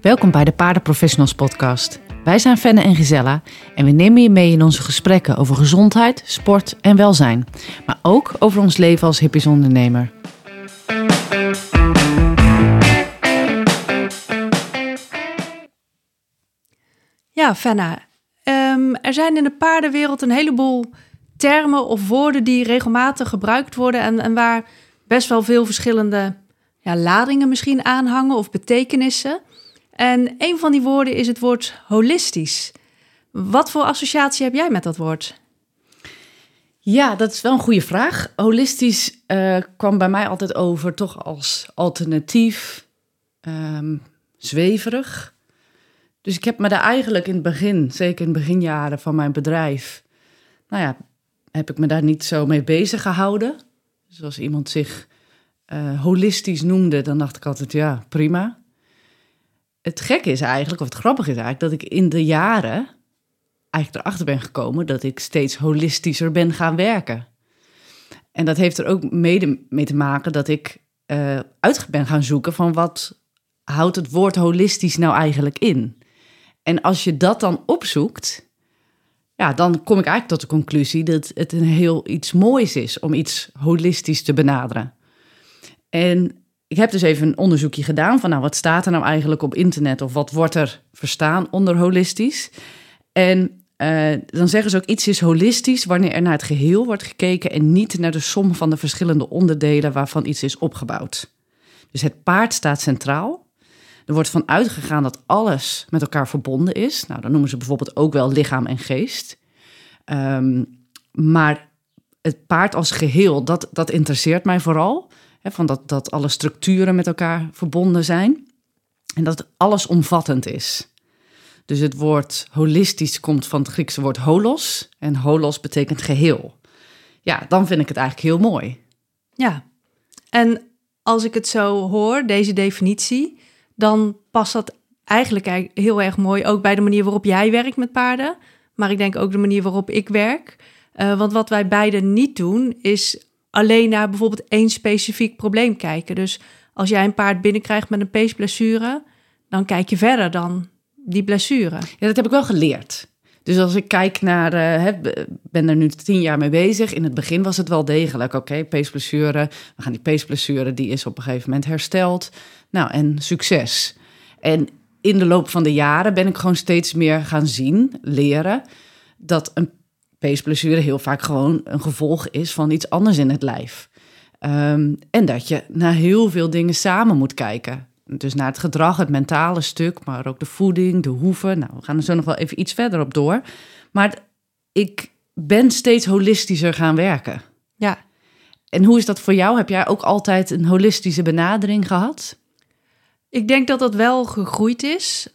Welkom bij de Paardenprofessionals podcast. Wij zijn Fenne en Gisella en we nemen je mee in onze gesprekken over gezondheid, sport en welzijn. Maar ook over ons leven als hippies ondernemer. Ja, Fenna. Ehm, er zijn in de paardenwereld een heleboel termen of woorden die regelmatig gebruikt worden en, waar best wel veel verschillende ja, ladingen misschien aanhangen of betekenissen. En een van die woorden is het woord holistisch. Wat voor associatie heb jij met dat woord? Ja, dat is wel een goede vraag. Holistisch uh, kwam bij mij altijd over toch als alternatief, um, zweverig. Dus ik heb me daar eigenlijk in het begin, zeker in de beginjaren van mijn bedrijf, nou ja, heb ik me daar niet zo mee bezig gehouden. Dus als iemand zich uh, holistisch noemde, dan dacht ik altijd, ja, prima. Het gekke is eigenlijk, of het grappige is eigenlijk, dat ik in de jaren eigenlijk erachter ben gekomen dat ik steeds holistischer ben gaan werken. En dat heeft er ook mede mee te maken dat ik uh, uit ben gaan zoeken van wat houdt het woord holistisch nou eigenlijk in. En als je dat dan opzoekt, ja, dan kom ik eigenlijk tot de conclusie dat het een heel iets moois is om iets holistisch te benaderen. En ik heb dus even een onderzoekje gedaan van nou, wat staat er nou eigenlijk op internet of wat wordt er verstaan onder holistisch. En uh, dan zeggen ze ook iets is holistisch wanneer er naar het geheel wordt gekeken en niet naar de som van de verschillende onderdelen waarvan iets is opgebouwd. Dus het paard staat centraal. Er wordt van uitgegaan dat alles met elkaar verbonden is. Nou, dan noemen ze bijvoorbeeld ook wel lichaam en geest. Um, maar het paard als geheel, dat, dat interesseert mij vooral. Van dat, dat alle structuren met elkaar verbonden zijn. En dat het allesomvattend is. Dus het woord holistisch komt van het Griekse woord holos. En holos betekent geheel. Ja, dan vind ik het eigenlijk heel mooi. Ja, en als ik het zo hoor, deze definitie, dan past dat eigenlijk heel erg mooi ook bij de manier waarop jij werkt met paarden. Maar ik denk ook de manier waarop ik werk. Uh, want wat wij beiden niet doen, is alleen naar bijvoorbeeld één specifiek probleem kijken. Dus als jij een paard binnenkrijgt met een peesblessure, dan kijk je verder dan die blessure. Ja, dat heb ik wel geleerd. Dus als ik kijk naar, uh, ben er nu tien jaar mee bezig. In het begin was het wel degelijk, oké, peesblessure. We gaan die peesblessure, die is op een gegeven moment hersteld. Nou, en succes. En in de loop van de jaren ben ik gewoon steeds meer gaan zien, leren, dat een peesblessure heel vaak gewoon een gevolg is van iets anders in het lijf. Um, en dat je naar heel veel dingen samen moet kijken. Dus naar het gedrag, het mentale stuk, maar ook de voeding, de hoeven. Nou, we gaan er zo nog wel even iets verder op door. Maar ik ben steeds holistischer gaan werken. Ja. En hoe is dat voor jou? Heb jij ook altijd een holistische benadering gehad? Ik denk dat dat wel gegroeid is.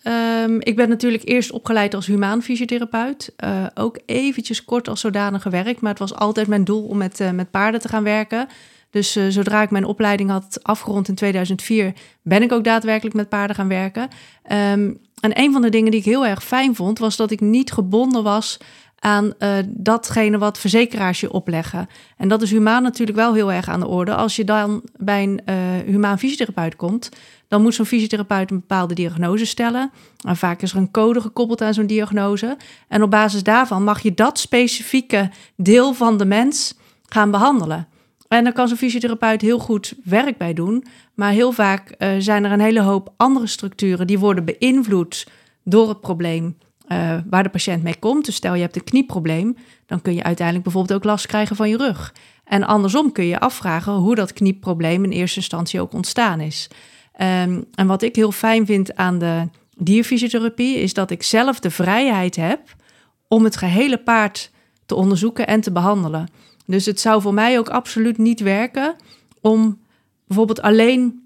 Um, ik ben natuurlijk eerst opgeleid als humaan fysiotherapeut. Uh, ook eventjes kort als zodanig gewerkt. Maar het was altijd mijn doel om met, uh, met paarden te gaan werken. Dus uh, zodra ik mijn opleiding had afgerond in 2004, ben ik ook daadwerkelijk met paarden gaan werken. Um, en een van de dingen die ik heel erg fijn vond, was dat ik niet gebonden was aan datgene wat verzekeraars je opleggen. En dat is humaan natuurlijk wel heel erg aan de orde. Als je dan bij een uh, humaan fysiotherapeut komt, dan moet zo'n fysiotherapeut een bepaalde diagnose stellen. En vaak is er een code gekoppeld aan zo'n diagnose. En op basis daarvan mag je dat specifieke deel van de mens gaan behandelen. En daar kan zo'n fysiotherapeut heel goed werk bij doen. Maar heel vaak uh, zijn er een hele hoop andere structuren die worden beïnvloed door het probleem uh, waar de patiënt mee komt. Dus stel je hebt een knieprobleem, dan kun je uiteindelijk bijvoorbeeld ook last krijgen van je rug. En andersom kun je afvragen hoe dat knieprobleem in eerste instantie ook ontstaan is. Um, en wat ik heel fijn vind aan de dierfysiotherapie is dat ik zelf de vrijheid heb om het gehele paard te onderzoeken en te behandelen. Dus het zou voor mij ook absoluut niet werken om bijvoorbeeld alleen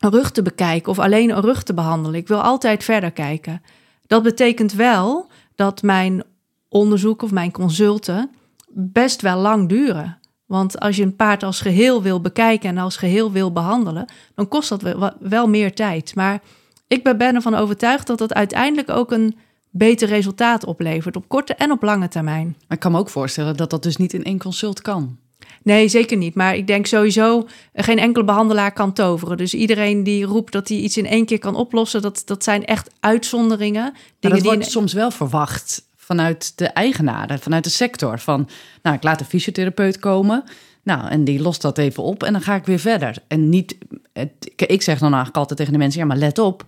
een rug te bekijken of alleen een rug te behandelen. Ik wil altijd verder kijken. Dat betekent wel dat mijn onderzoek of mijn consulten best wel lang duren. Want als je een paard als geheel wil bekijken en als geheel wil behandelen, dan kost dat wel meer tijd. Maar ik ben ervan overtuigd dat dat uiteindelijk ook een beter resultaat oplevert op korte en op lange termijn. Maar ik kan me ook voorstellen dat dat dus niet in één consult kan. Nee, zeker niet. Maar ik denk sowieso, eh, geen enkele behandelaar kan toveren. Dus iedereen die roept dat hij iets in één keer kan oplossen, dat, dat zijn echt uitzonderingen. Maar dat die wordt soms wel verwacht vanuit de eigenaren, vanuit de sector. Van, nou, ik laat een fysiotherapeut komen. Nou, en die lost dat even op en dan ga ik weer verder. En niet, het- ik zeg dan eigenlijk altijd tegen de mensen, ja, maar let op.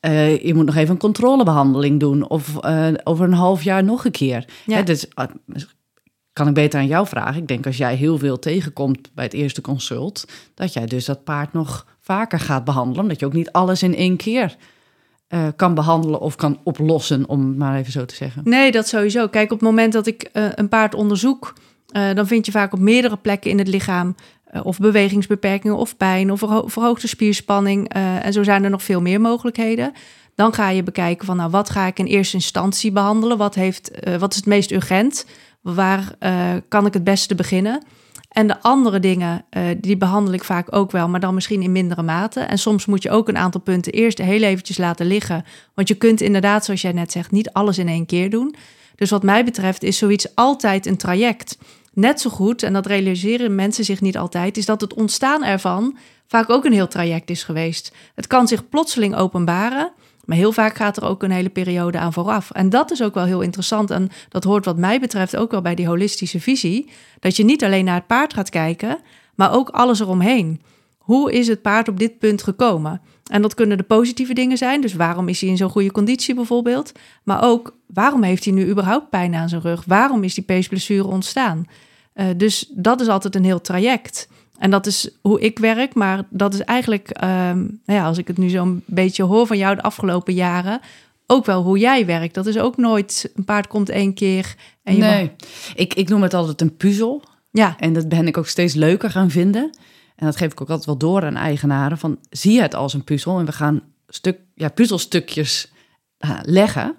eh, je moet nog even een controlebehandeling doen. Of eh, over een half jaar nog een keer. Ja. Hè, dus ah, kan ik beter aan jou vragen. Ik denk als jij heel veel tegenkomt bij het eerste consult, dat jij dus dat paard nog vaker gaat behandelen. Omdat je ook niet alles in één keer eh, kan behandelen of kan oplossen, om maar even zo te zeggen. Nee, dat sowieso. Kijk, op het moment dat ik eh, een paard onderzoek, eh, dan vind je vaak op meerdere plekken in het lichaam of bewegingsbeperkingen of pijn of verho- verhoogde spierspanning. en zo zijn er nog veel meer mogelijkheden. Dan ga je bekijken van, nou, wat ga ik in eerste instantie behandelen? Wat, heeft, wat is het meest urgent? Waar kan ik het beste beginnen? En de andere dingen, eh, die behandel ik vaak ook wel, maar dan misschien in mindere mate. En soms moet je ook een aantal punten eerst heel eventjes laten liggen. Want je kunt inderdaad, zoals jij net zegt, niet alles in één keer doen. Dus wat mij betreft is zoiets altijd een traject. Net zo goed, en dat realiseren mensen zich niet altijd, is dat het ontstaan ervan vaak ook een heel traject is geweest. Het kan zich plotseling openbaren, maar heel vaak gaat er ook een hele periode aan vooraf. En dat is ook wel heel interessant. En dat hoort wat mij betreft ook wel bij die holistische visie. Dat je niet alleen naar het paard gaat kijken, maar ook alles eromheen. Hoe is het paard op dit punt gekomen? En dat kunnen de positieve dingen zijn. Dus waarom is hij in zo'n goede conditie bijvoorbeeld? Maar ook waarom heeft hij nu überhaupt pijn aan zijn rug? Waarom is die peesblessure ontstaan? Eh, dus dat is altijd een heel traject. En dat is hoe ik werk, maar dat is eigenlijk, ehm, nou ja, als ik het nu zo'n beetje hoor van jou de afgelopen jaren, ook wel hoe jij werkt. Dat is ook nooit, een paard komt één keer en je nee, ik, ik noem het altijd een puzzel. Ja, En dat ben ik ook steeds leuker gaan vinden. En dat geef ik ook altijd wel door aan eigenaren. Van, zie het als een puzzel en we gaan stuk, ja, puzzelstukjes eh, leggen.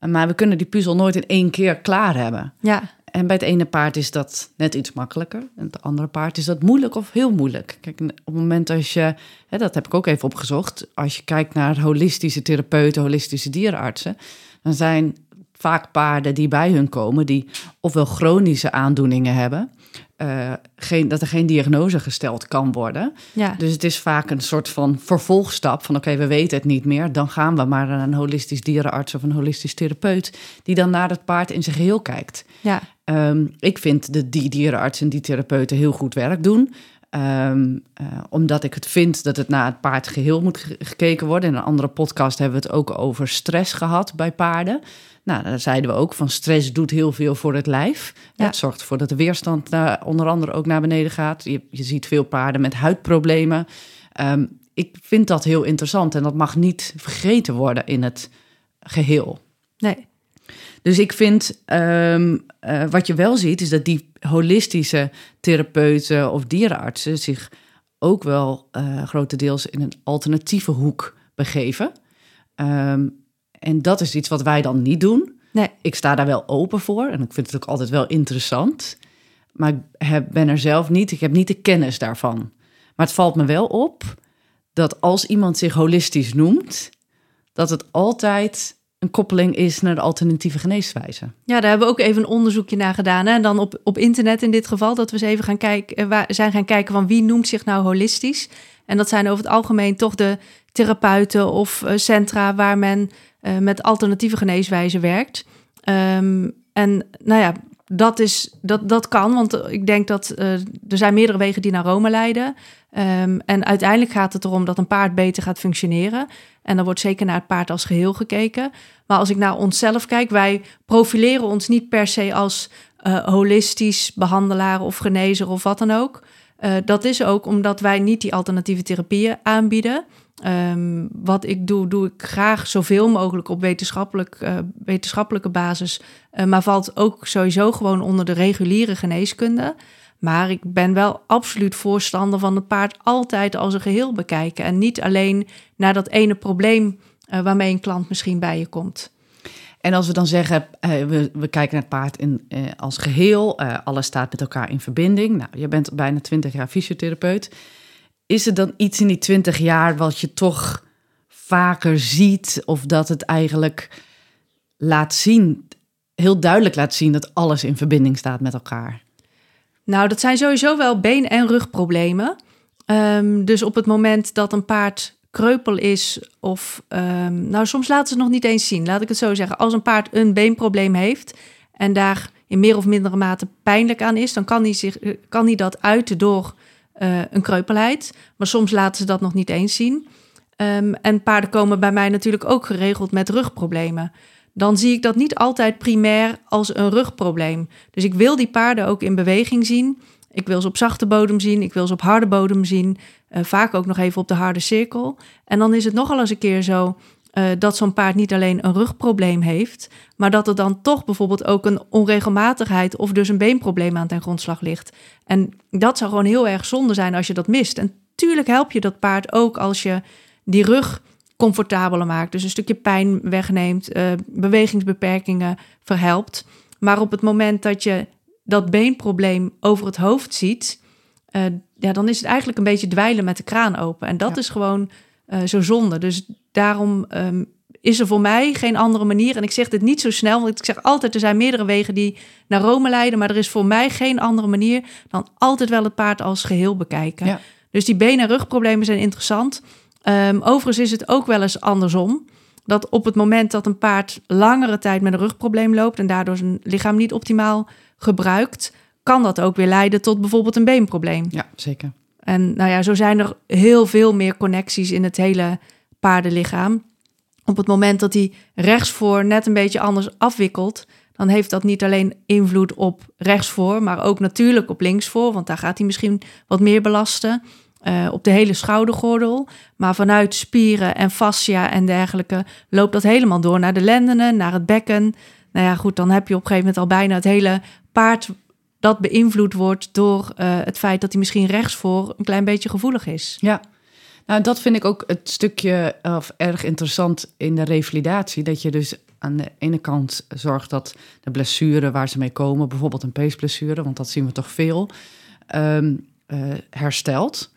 Maar we kunnen die puzzel nooit in één keer klaar hebben. ja, En bij het ene paard is dat net iets makkelijker. En het andere paard is dat moeilijk of heel moeilijk. Kijk, op het moment als je, hè, dat heb ik ook even opgezocht. Als je kijkt naar holistische therapeuten, holistische dierenartsen. Dan zijn vaak paarden die bij hun komen, die ofwel chronische aandoeningen hebben. eh, geen, dat er geen diagnose gesteld kan worden. ja. Dus het is vaak een soort van vervolgstap van oké, we weten het niet meer. Dan gaan we maar naar een holistisch dierenarts of een holistisch therapeut... die dan naar het paard in zijn geheel kijkt. ja. Ehm, ik vind dat die dierenartsen en die therapeuten heel goed werk doen. Ehm, eh, omdat ik het vind dat het naar het paard geheel moet ge- gekeken worden. In een andere podcast hebben we het ook over stress gehad bij paarden. Nou, daar zeiden we ook van stress doet heel veel voor het lijf. Ja. Het zorgt ervoor dat de weerstand naar, onder andere ook naar beneden gaat. Je, je ziet veel paarden met huidproblemen. Ehm, ik vind dat heel interessant en dat mag niet vergeten worden in het geheel. Nee. Dus ik vind, ehm, eh, wat je wel ziet, is dat die holistische therapeuten of dierenartsen zich ook wel eh, grotendeels in een alternatieve hoek begeven. Ehm, en dat is iets wat wij dan niet doen. Nee. Ik sta daar wel open voor en ik vind het ook altijd wel interessant. Maar ik heb, ben er zelf niet, ik heb niet de kennis daarvan. Maar het valt me wel op dat als iemand zich holistisch noemt, dat het altijd een koppeling is naar de alternatieve geneeswijze. Ja, daar hebben we ook even een onderzoekje naar gedaan. Hè? En dan op, op internet in dit geval, dat we eens even gaan kijken, eh, waar, zijn gaan kijken van wie noemt zich nou holistisch. En dat zijn over het algemeen toch de therapeuten of eh, centra waar men eh, met alternatieve geneeswijzen werkt. Ehm, en nou ja, dat, is, dat, dat kan, want ik denk dat eh, er zijn meerdere wegen die naar Rome leiden. Ehm, en uiteindelijk gaat het erom dat een paard beter gaat functioneren. En dan wordt zeker naar het paard als geheel gekeken. Maar als ik naar onszelf kijk, wij profileren ons niet per se als eh, holistisch behandelaar of genezer of wat dan ook. Eh, dat is ook omdat wij niet die alternatieve therapieën aanbieden. Ehm, wat ik doe, doe ik graag zoveel mogelijk op wetenschappelijk, eh, wetenschappelijke basis. Eh, maar valt ook sowieso gewoon onder de reguliere geneeskunde. Maar ik ben wel absoluut voorstander van het paard altijd als een geheel bekijken. En niet alleen naar dat ene probleem eh, waarmee een klant misschien bij je komt. En als we dan zeggen, we, we kijken naar het paard in, als geheel, eh, alles staat met elkaar in verbinding. Nou, je bent bijna 20 jaar fysiotherapeut. Is er dan iets in die 20 jaar wat je toch vaker ziet, of dat het eigenlijk laat zien, heel duidelijk laat zien dat alles in verbinding staat met elkaar? Nou, dat zijn sowieso wel been- en rugproblemen. Ehm, dus op het moment dat een paard kreupel is of... ehm, nou, soms laten ze het nog niet eens zien, laat ik het zo zeggen. Als een paard een beenprobleem heeft en daar in meer of mindere mate pijnlijk aan is... dan kan hij, zich, eh, kan hij dat uiten door eh, een kreupelheid. Maar soms laten ze dat nog niet eens zien. Ehm, en paarden komen bij mij natuurlijk ook geregeld met rugproblemen. Dan zie ik dat niet altijd primair als een rugprobleem. Dus ik wil die paarden ook in beweging zien. Ik wil ze op zachte bodem zien, ik wil ze op harde bodem zien. eh, vaak ook nog even op de harde cirkel. En dan is het nogal eens een keer zo eh, dat zo'n paard niet alleen een rugprobleem heeft, maar dat er dan toch bijvoorbeeld ook een onregelmatigheid of dus een beenprobleem aan ten grondslag ligt. En dat zou gewoon heel erg zonde zijn als je dat mist. En tuurlijk help je dat paard ook als je die rug comfortabeler maakt. Dus een stukje pijn wegneemt, eh, bewegingsbeperkingen verhelpt. Maar op het moment dat je dat beenprobleem over het hoofd ziet, eh, ja, dan is het eigenlijk een beetje dweilen met de kraan open. En dat Ja. is gewoon eh, zo zonde. Dus daarom ehm, is er voor mij geen andere manier. En ik zeg dit niet zo snel, want ik zeg altijd: er zijn meerdere wegen die naar Rome leiden. Maar er is voor mij geen andere manier dan altijd wel het paard als geheel bekijken. Ja. Dus die been- en rugproblemen zijn interessant. Ehm, overigens is het ook wel eens andersom. Dat op het moment dat een paard langere tijd met een rugprobleem loopt en daardoor zijn lichaam niet optimaal gebruikt, kan dat ook weer leiden tot bijvoorbeeld een beenprobleem. Ja, zeker. En nou ja, zo zijn er heel veel meer connecties in het hele paardenlichaam. Op het moment dat hij rechtsvoor net een beetje anders afwikkelt, dan heeft dat niet alleen invloed op rechtsvoor, maar ook natuurlijk op linksvoor, want daar gaat hij misschien wat meer belasten. eh, op de hele schoudergordel. Maar vanuit spieren en fascia en dergelijke loopt dat helemaal door naar de lendenen, naar het bekken. Nou ja, goed, dan heb je op een gegeven moment al bijna het hele paard dat beïnvloed wordt door eh, het feit dat hij misschien rechtsvoor een klein beetje gevoelig is. Ja, nou dat vind ik ook het stukje of erg interessant in de revalidatie. Dat je dus aan de ene kant zorgt dat de blessure waar ze mee komen, bijvoorbeeld een peesblessure, want dat zien we toch veel, ehm, eh, herstelt.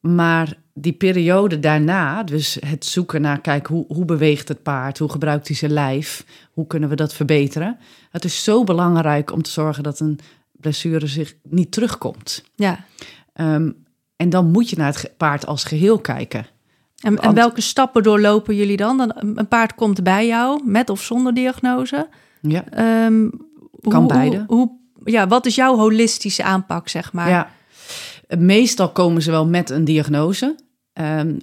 Maar die periode daarna, dus het zoeken naar, kijk, hoe, hoe beweegt het paard? Hoe gebruikt hij zijn lijf? Hoe kunnen we dat verbeteren? Het is zo belangrijk om te zorgen dat een blessure zich niet terugkomt. Ja. Ehm, en dan moet je naar het paard als geheel kijken. En, welke stappen doorlopen jullie dan? dan? Een paard komt bij jou, met of zonder diagnose. Ja, Ehm, Kan beide. Hoe, hoe- ja, wat is jouw holistische aanpak, zeg maar? ja. Meestal komen ze wel met een diagnose. Ehm,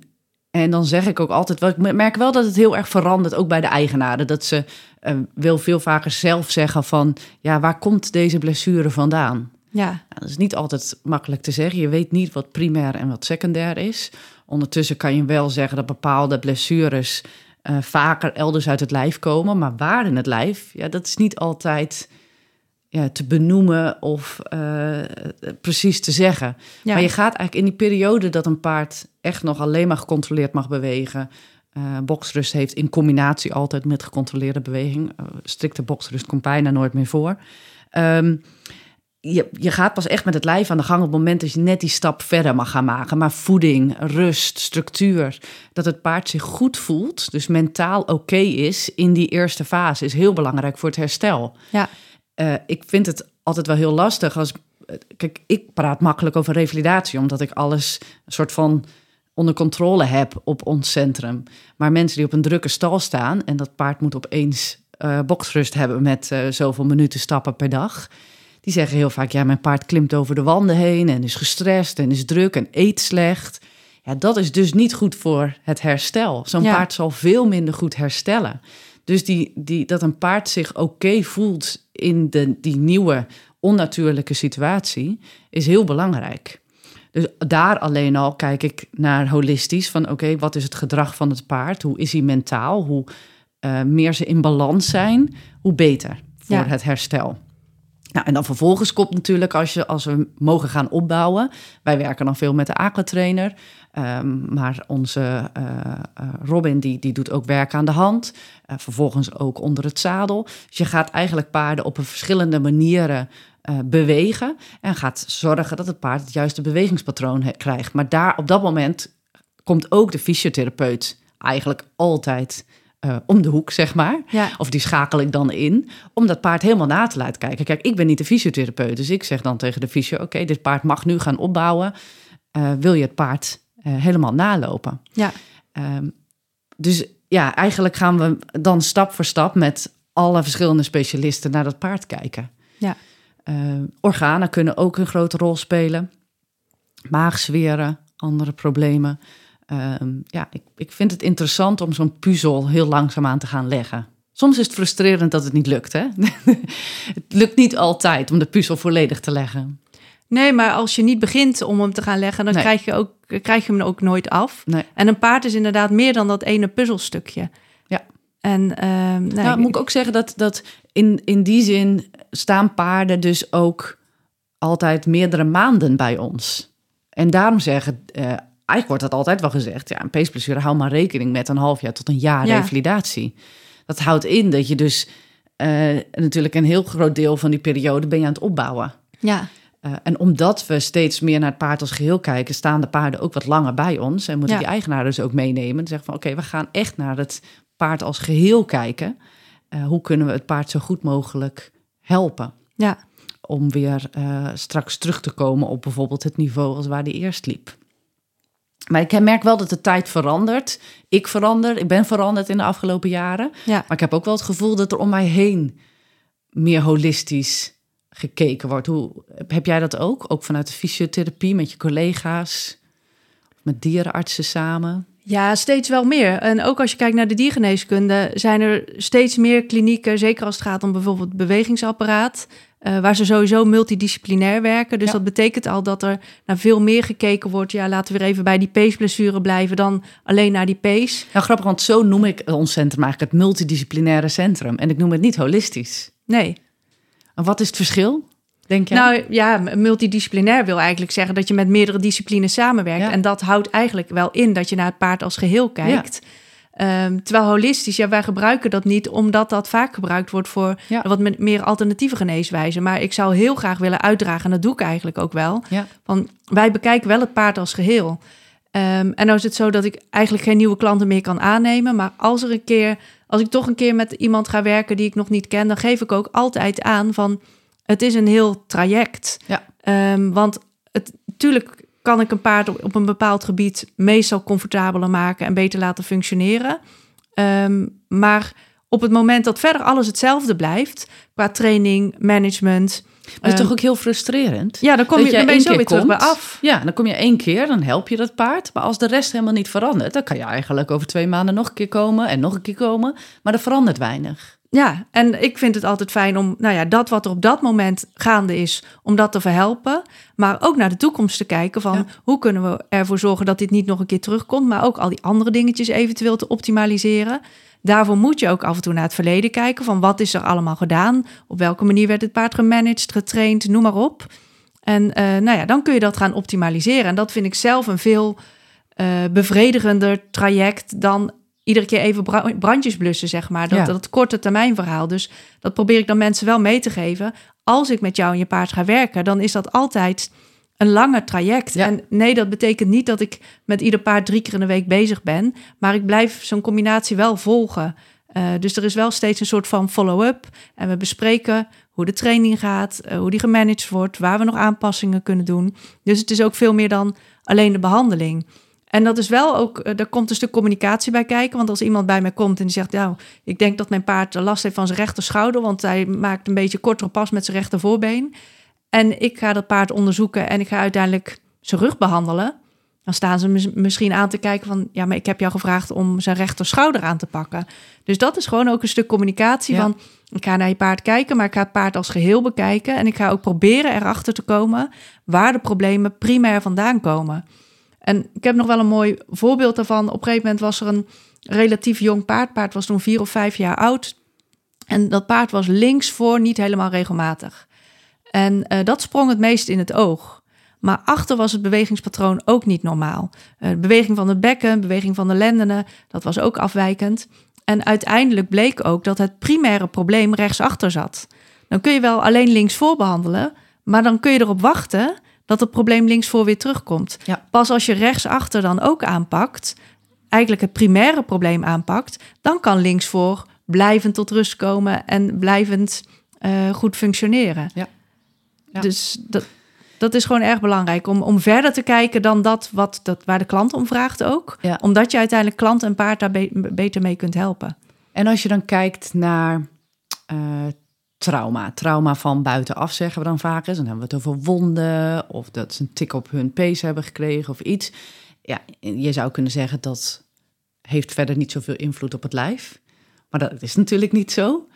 en dan zeg ik ook altijd wel, ik merk wel dat het heel erg verandert, ook bij de eigenaren. Dat ze eh, wil veel vaker zelf zeggen van, ja, waar komt deze blessure vandaan? ja. Nou, dat is niet altijd makkelijk te zeggen. Je weet niet wat primair en wat secundair is. Ondertussen kan je wel zeggen dat bepaalde blessures eh, vaker elders uit het lijf komen. Maar waar in het lijf, ja, dat is niet altijd ja, te benoemen of eh, precies te zeggen. Ja. Maar je gaat eigenlijk in die periode dat een paard echt nog alleen maar gecontroleerd mag bewegen. eh boksrust heeft in combinatie altijd met gecontroleerde beweging. Eh, strikte boksrust komt bijna nooit meer voor. Ehm, je, je gaat pas echt met het lijf aan de gang op het moment dat je net die stap verder mag gaan maken. Maar voeding, rust, structuur, dat het paard zich goed voelt, dus mentaal oké is in die eerste fase, is heel belangrijk voor het herstel. Ja. Eh, ik vind het altijd wel heel lastig als. eh, Kijk, ik praat makkelijk over revalidatie, omdat ik alles een soort van onder controle heb op ons centrum. Maar mensen die op een drukke stal staan en dat paard moet opeens eh boksrust hebben met eh, zoveel minuten stappen per dag. Die zeggen heel vaak: ja, mijn paard klimt over de wanden heen en is gestrest en is druk en eet slecht. Ja, dat is dus niet goed voor het herstel. Zo'n Ja. paard zal veel minder goed herstellen. Dus die, die, dat een paard zich oké voelt in de, die nieuwe onnatuurlijke situatie is heel belangrijk. Dus daar alleen al kijk ik naar holistisch van oké, wat is het gedrag van het paard? Hoe is hij mentaal? Hoe eh, meer ze in balans zijn, hoe beter voor Ja. het herstel. Nou, en dan vervolgens komt natuurlijk als, je, als we mogen gaan opbouwen. Wij werken dan veel met de aquatrainer. ehm, maar onze eh, eh, Robin die, die doet ook werk aan de hand. Eh, vervolgens ook onder het zadel. Dus je gaat eigenlijk paarden op verschillende manieren bewegen. En gaat zorgen dat het paard het juiste bewegingspatroon krijgt. Maar daar op dat moment komt ook de fysiotherapeut eigenlijk altijd eh, om de hoek, zeg maar. Ja. Of die schakel ik dan in, om dat paard helemaal na te laten kijken. Kijk, ik ben niet de fysiotherapeut, dus ik zeg dan tegen de fysio... oké, dit paard mag nu gaan opbouwen. Eh, wil je het paard eh, helemaal nalopen? Ja. Ehm, dus ja, eigenlijk gaan we dan stap voor stap met alle verschillende specialisten naar dat paard kijken. Ja. Ehm, organen kunnen ook een grote rol spelen. Maagzweren, andere problemen. Ehm, ja, ik, ik vind het interessant om zo'n puzzel heel langzaam aan te gaan leggen. Soms is het frustrerend dat het niet lukt. Hè? het lukt niet altijd om de puzzel volledig te leggen. Nee, maar als je niet begint om hem te gaan leggen, dan Nee. krijg, je ook, krijg je hem ook nooit af. Nee. En een paard is inderdaad meer dan dat ene puzzelstukje. Ja. En ehm nee, nou, moet ik ook zeggen dat, dat in, in die zin staan paarden dus ook altijd meerdere maanden bij ons. En daarom zeggen, eh, eigenlijk wordt dat altijd wel gezegd, ja, een peesblessure, hou maar rekening met een half jaar tot een jaar Ja. revalidatie. Dat houdt in dat je dus eh, natuurlijk een heel groot deel van die periode ben je aan het opbouwen. ja, Eh, en omdat we steeds meer naar het paard als geheel kijken, staan de paarden ook wat langer bij ons. En moeten Ja. die eigenaar dus ook meenemen. En zeggen van oké, we gaan echt naar het paard als geheel kijken. Eh, hoe kunnen we het paard zo goed mogelijk helpen? ja, Om weer straks terug te komen op bijvoorbeeld het niveau als waar die eerst liep. Maar ik merk wel dat de tijd verandert. Ik verander, ik ben veranderd in de afgelopen jaren. ja. Maar ik heb ook wel het gevoel dat er om mij heen meer holistisch gekeken wordt. Hoe, heb jij dat ook? Ook vanuit de fysiotherapie met je collega's, met dierenartsen samen? Ja, steeds wel meer. En ook als je kijkt naar de diergeneeskunde, zijn er steeds meer klinieken, zeker als het gaat om bijvoorbeeld bewegingsapparaat, eh, waar ze sowieso multidisciplinair werken. Dus Ja. dat betekent al dat er naar veel meer gekeken wordt. Ja, laten we weer even bij die peesblessure blijven dan alleen naar die pees. Nou, grappig, want zo noem ik ons centrum eigenlijk het multidisciplinaire centrum. En ik noem het niet holistisch. Nee. En wat is het verschil, denk jij? Nou ja, multidisciplinair wil eigenlijk zeggen dat je met meerdere disciplines samenwerkt. Ja. En dat houdt eigenlijk wel in dat je naar het paard als geheel kijkt. Ehm, terwijl holistisch, ja, wij gebruiken dat niet omdat dat vaak gebruikt wordt voor Ja. wat me- meer alternatieve geneeswijzen. Maar ik zou heel graag willen uitdragen, en dat doe ik eigenlijk ook wel. ja. Van, wij bekijken wel het paard als geheel. Ehm, en nou is het zo dat ik eigenlijk geen nieuwe klanten meer kan aannemen. Maar als er een keer, als ik toch een keer met iemand ga werken die ik nog niet ken, dan geef ik ook altijd aan van het is een heel traject. Ja. Ehm, want het, natuurlijk kan ik een paard op, een bepaald gebied meestal comfortabeler maken en beter laten functioneren. Ehm, maar op het moment dat verder alles hetzelfde blijft, qua training, management. Is ehm, toch ook heel frustrerend? ja, dan, kom dat je, zo weer terug bij af. Ja, dan kom je één keer, dan help je dat paard. Maar als de rest helemaal niet verandert, dan kan je eigenlijk over twee maanden nog een keer komen en nog een keer komen. Maar er verandert weinig. Ja, en ik vind het altijd fijn om, nou ja, dat wat er op dat moment gaande is, om dat te verhelpen. Maar ook naar de toekomst te kijken van Ja. hoe kunnen we ervoor zorgen dat dit niet nog een keer terugkomt. Maar ook al die andere dingetjes eventueel te optimaliseren. Daarvoor moet je ook af en toe naar het verleden kijken van wat is er allemaal gedaan. Op welke manier werd het paard gemanaged, getraind, noem maar op. En eh, nou ja, dan kun je dat gaan optimaliseren. En dat vind ik zelf een veel eh, bevredigender traject dan iedere keer even bra- brandjes blussen, zeg maar. Dat, Ja. dat korte termijn verhaal. Dus dat probeer ik dan mensen wel mee te geven. Als ik met jou en je paard ga werken, dan is dat altijd een langer traject. Ja. En nee, dat betekent niet dat ik met ieder paard drie keer in de week bezig ben. Maar ik blijf zo'n combinatie wel volgen. Eh, dus er is wel steeds een soort van follow-up. En we bespreken hoe de training gaat, eh, hoe die gemanaged wordt, waar we nog aanpassingen kunnen doen. Dus het is ook veel meer dan alleen de behandeling. En dat is wel ook, eh, er komt een stuk communicatie bij kijken. Want als iemand bij mij komt en die zegt, nou, ik denk dat mijn paard last heeft van zijn rechter schouder, want hij maakt een beetje kortere pas met zijn rechter voorbeen. En ik ga dat paard onderzoeken en ik ga uiteindelijk zijn rug behandelen. Dan staan ze mis- misschien aan te kijken van, ja, maar ik heb jou gevraagd om zijn rechter schouder aan te pakken. Dus dat is gewoon ook een stuk communicatie Ja. van, ik ga naar je paard kijken, maar ik ga het paard als geheel bekijken. En ik ga ook proberen erachter te komen waar de problemen primair vandaan komen. En ik heb nog wel een mooi voorbeeld daarvan. Op een gegeven moment was er een relatief jong paard. Paard was toen vier of vijf jaar oud. En dat paard was links voor niet helemaal regelmatig. En eh, dat sprong het meest in het oog. Maar achter was het bewegingspatroon ook niet normaal. Eh, de beweging van het bekken, beweging van de lendenen, dat was ook afwijkend. En uiteindelijk bleek ook dat het primaire probleem rechtsachter zat. Dan kun je wel alleen linksvoor behandelen, maar dan kun je erop wachten dat het probleem linksvoor weer terugkomt. Ja. Pas als je rechtsachter dan ook aanpakt, eigenlijk het primaire probleem aanpakt, dan kan linksvoor blijvend tot rust komen en blijvend eh, goed functioneren. Ja. Ja. Dus dat, dat is gewoon erg belangrijk om, om verder te kijken dan dat, wat, dat waar de klant om vraagt ook. Ja. Omdat je uiteindelijk klant en paard daar be- beter mee kunt helpen. En als je dan kijkt naar eh, trauma, trauma van buitenaf zeggen we dan vaak eens. Dan hebben we het over wonden of dat ze een tik op hun pees hebben gekregen of iets. Ja, je zou kunnen zeggen dat heeft verder niet zoveel invloed op het lijf. Maar dat is natuurlijk niet zo.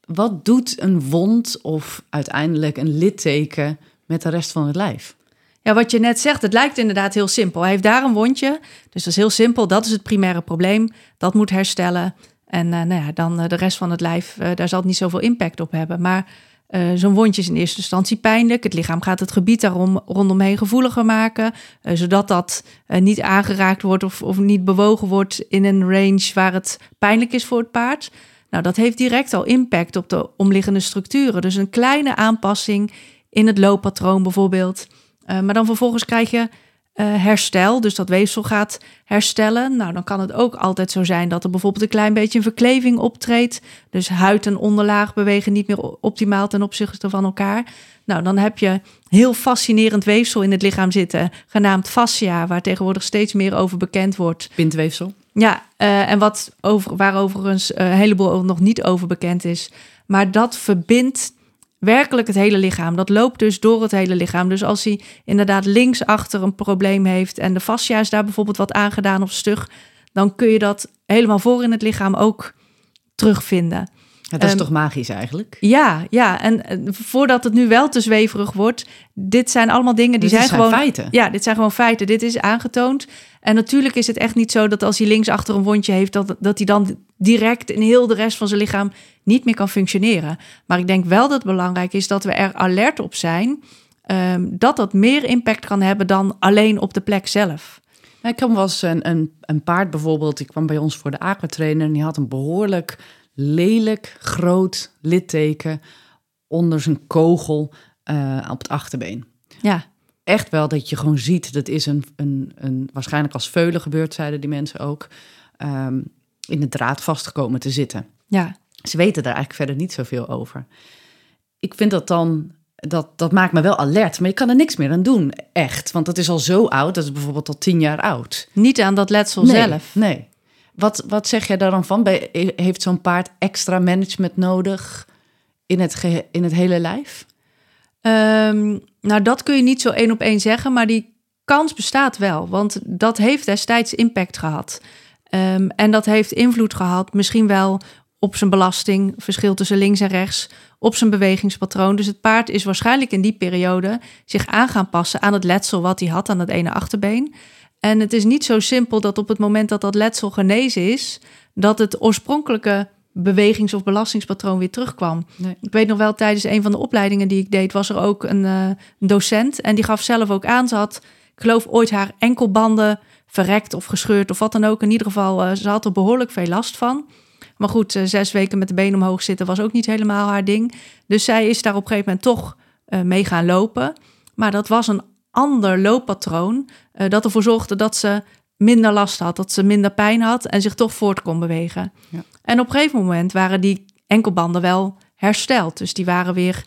Wat doet een wond of uiteindelijk een litteken met de rest van het lijf? Ja, wat je net zegt, het lijkt inderdaad heel simpel. Hij heeft daar een wondje, dus dat is heel simpel. Dat is het primaire probleem. Dat moet herstellen. En eh, nou ja, dan eh, de rest van het lijf, eh, daar zal het niet zoveel impact op hebben. Maar zo'n wondje is in eerste instantie pijnlijk. Het lichaam gaat het gebied daarom rondomheen gevoeliger maken, zodat dat niet aangeraakt wordt of, of niet bewogen wordt in een range waar het pijnlijk is voor het paard. Nou, dat heeft direct al impact op de omliggende structuren. Dus een kleine aanpassing in het looppatroon bijvoorbeeld. Maar dan vervolgens krijg je eh, herstel, dus dat weefsel gaat herstellen. Nou, dan kan het ook altijd zo zijn dat er bijvoorbeeld een klein beetje een verkleving optreedt. Dus huid en onderlaag bewegen niet meer optimaal ten opzichte van elkaar. Nou, dan heb je heel fascinerend weefsel in het lichaam zitten, genaamd fascia, waar tegenwoordig steeds meer over bekend wordt. Bindweefsel? Ja, eh, en wat over, waar overigens eh, een heleboel nog niet over bekend is. Maar dat verbindt werkelijk het hele lichaam. Dat loopt dus door het hele lichaam. Dus als hij inderdaad linksachter een probleem heeft en de fascia is daar bijvoorbeeld wat aangedaan of stug, dan kun je dat helemaal voor in het lichaam ook terugvinden. Ja, dat is Ehm, toch magisch eigenlijk? Ja, ja. En voordat het nu wel te zweverig wordt, dit zijn allemaal dingen die Dit zijn, gewoon feiten. ja, dit zijn gewoon feiten. Dit is aangetoond. En natuurlijk is het echt niet zo dat als hij links achter een wondje heeft, dat, dat hij dan direct in heel de rest van zijn lichaam niet meer kan functioneren. Maar ik denk wel dat het belangrijk is dat we er alert op zijn ehm, dat dat meer impact kan hebben dan alleen op de plek zelf. Nou, Ik kwam eens een, een, een paard bijvoorbeeld, die kwam bij ons voor de aquatrainer en die had een behoorlijk lelijk groot litteken onder zijn kogel eh, op het achterbeen. Ja, Echt wel dat je gewoon ziet, dat is een, een, een waarschijnlijk als veulen gebeurd, zeiden die mensen ook, ehm, in de draad vastgekomen te zitten. ja. Ze weten daar eigenlijk verder niet zoveel over. Ik vind dat dan, dat, dat maakt me wel alert, maar je kan er niks meer aan doen, echt. Want dat is al zo oud, dat is bijvoorbeeld al tien jaar oud. Niet aan dat letsel nee, zelf. Nee. Wat, wat zeg jij daar dan van? Bij- Heeft zo'n paard extra management nodig in het, gehe- in het hele lijf? Ehm, nou, dat kun je niet zo één op één zeggen, maar die kans bestaat wel. Want dat heeft destijds impact gehad. Ehm, en dat heeft invloed gehad, misschien wel op zijn belasting, verschil tussen links en rechts, op zijn bewegingspatroon. Dus het paard is waarschijnlijk in die periode zich aan gaan passen aan het letsel wat hij had aan het ene achterbeen. En het is niet zo simpel dat op het moment dat dat letsel genezen is, dat het oorspronkelijke bewegings- of belastingspatroon weer terugkwam. Nee. Ik weet nog wel, tijdens een van de opleidingen die ik deed, was er ook een, eh, een docent. En die gaf zelf ook aan, ze had, ik geloof, ooit haar enkelbanden verrekt of gescheurd of wat dan ook. In ieder geval, eh, ze had er behoorlijk veel last van. Maar goed, eh, zes weken met de benen omhoog zitten was ook niet helemaal haar ding. Dus zij is daar op een gegeven moment toch eh, mee gaan lopen. Maar dat was een ander looppatroon dat ervoor zorgde dat ze minder last had, dat ze minder pijn had en zich toch voort kon bewegen. Ja. En op een gegeven moment waren die enkelbanden wel hersteld. Dus die waren weer,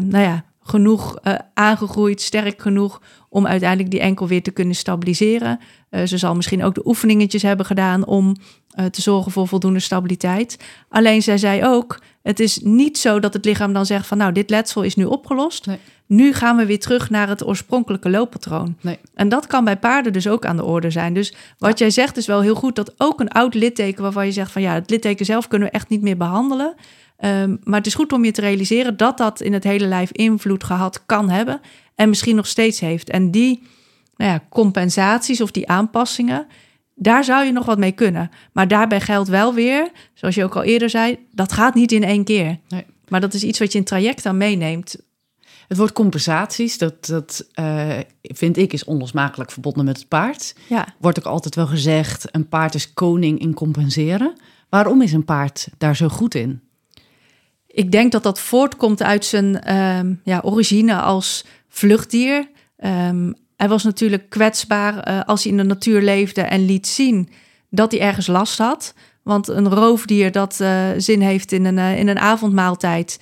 nou ja, genoeg eh, aangegroeid, sterk genoeg om uiteindelijk die enkel weer te kunnen stabiliseren. Eh, ze zal misschien ook de oefeningetjes hebben gedaan om eh, te zorgen voor voldoende stabiliteit. Alleen zij zei ook, het is niet zo dat het lichaam dan zegt van nou, dit letsel is nu opgelost. Nee. Nu gaan we weer terug naar het oorspronkelijke looppatroon. Nee. En dat kan bij paarden dus ook aan de orde zijn. Dus wat jij zegt is wel heel goed dat ook een oud litteken waarvan je zegt van ja, het litteken zelf kunnen we echt niet meer behandelen. Ehm, maar het is goed om je te realiseren dat dat in het hele lijf invloed gehad kan hebben en misschien nog steeds heeft. En die nou ja, compensaties of die aanpassingen, daar zou je nog wat mee kunnen. Maar daarbij geldt wel weer, zoals je ook al eerder zei, dat gaat niet in één keer. Nee. Maar dat is iets wat je in traject dan meeneemt. Het woord compensaties, dat, dat eh, vind ik is onlosmakelijk verbonden met het paard. Ja. Wordt ook altijd wel gezegd, een paard is koning in compenseren. Waarom is een paard daar zo goed in? Ik denk dat dat voortkomt uit zijn ehm, ja, origine als vluchtdier. Ehm, hij was natuurlijk kwetsbaar eh, als hij in de natuur leefde en liet zien dat hij ergens last had. Want een roofdier dat uh, zin heeft in een, uh, in een avondmaaltijd,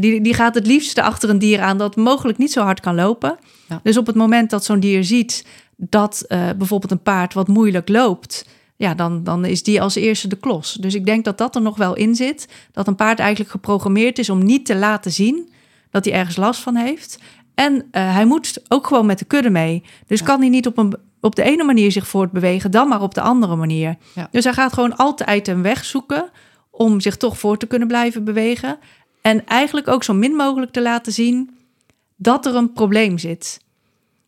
die, die gaat het liefste achter een dier aan dat mogelijk niet zo hard kan lopen. Ja. Dus op het moment dat zo'n dier ziet dat bijvoorbeeld een paard wat moeilijk loopt, ja, dan, dan is die als eerste de klos. Dus ik denk dat dat er nog wel in zit. Dat een paard eigenlijk geprogrammeerd is om niet te laten zien dat hij ergens last van heeft. En hij moet ook gewoon met de kudde mee. Dus ja. kan hij niet op een op de ene manier zich voortbewegen, dan maar op de andere manier. Ja. Dus hij gaat gewoon altijd een weg zoeken om zich toch voor te kunnen blijven bewegen. En eigenlijk ook zo min mogelijk te laten zien dat er een probleem zit.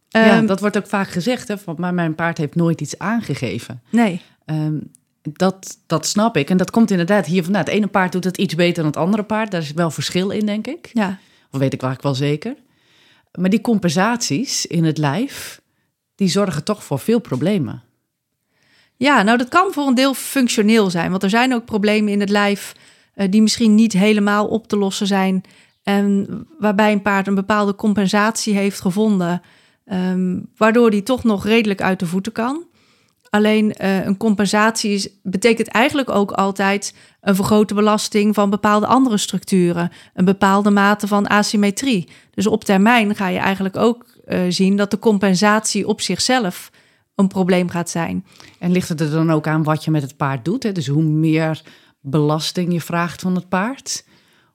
Ja, um, dat wordt ook vaak gezegd, hè, van, maar mijn paard heeft nooit iets aangegeven. Nee. Um, dat, dat snap ik. En dat komt inderdaad hier vandaan. Het ene paard doet het iets beter dan het andere paard. Daar is wel verschil in, denk ik. Ja. Of weet ik eigenlijk wel zeker. Maar die compensaties in het lijf, die zorgen toch voor veel problemen. Ja, nou dat kan voor een deel functioneel zijn. Want er zijn ook problemen in het lijf uh, die misschien niet helemaal op te lossen zijn. En waarbij een paard een bepaalde compensatie heeft gevonden. Um, waardoor die toch nog redelijk uit de voeten kan. Alleen uh, een compensatie is, betekent eigenlijk ook altijd een vergrote belasting van bepaalde andere structuren. Een bepaalde mate van asymmetrie. Dus op termijn ga je eigenlijk ook uh, zien dat de compensatie op zichzelf een probleem gaat zijn. En ligt het er dan ook aan wat je met het paard doet? Hè? Dus hoe meer belasting je vraagt van het paard,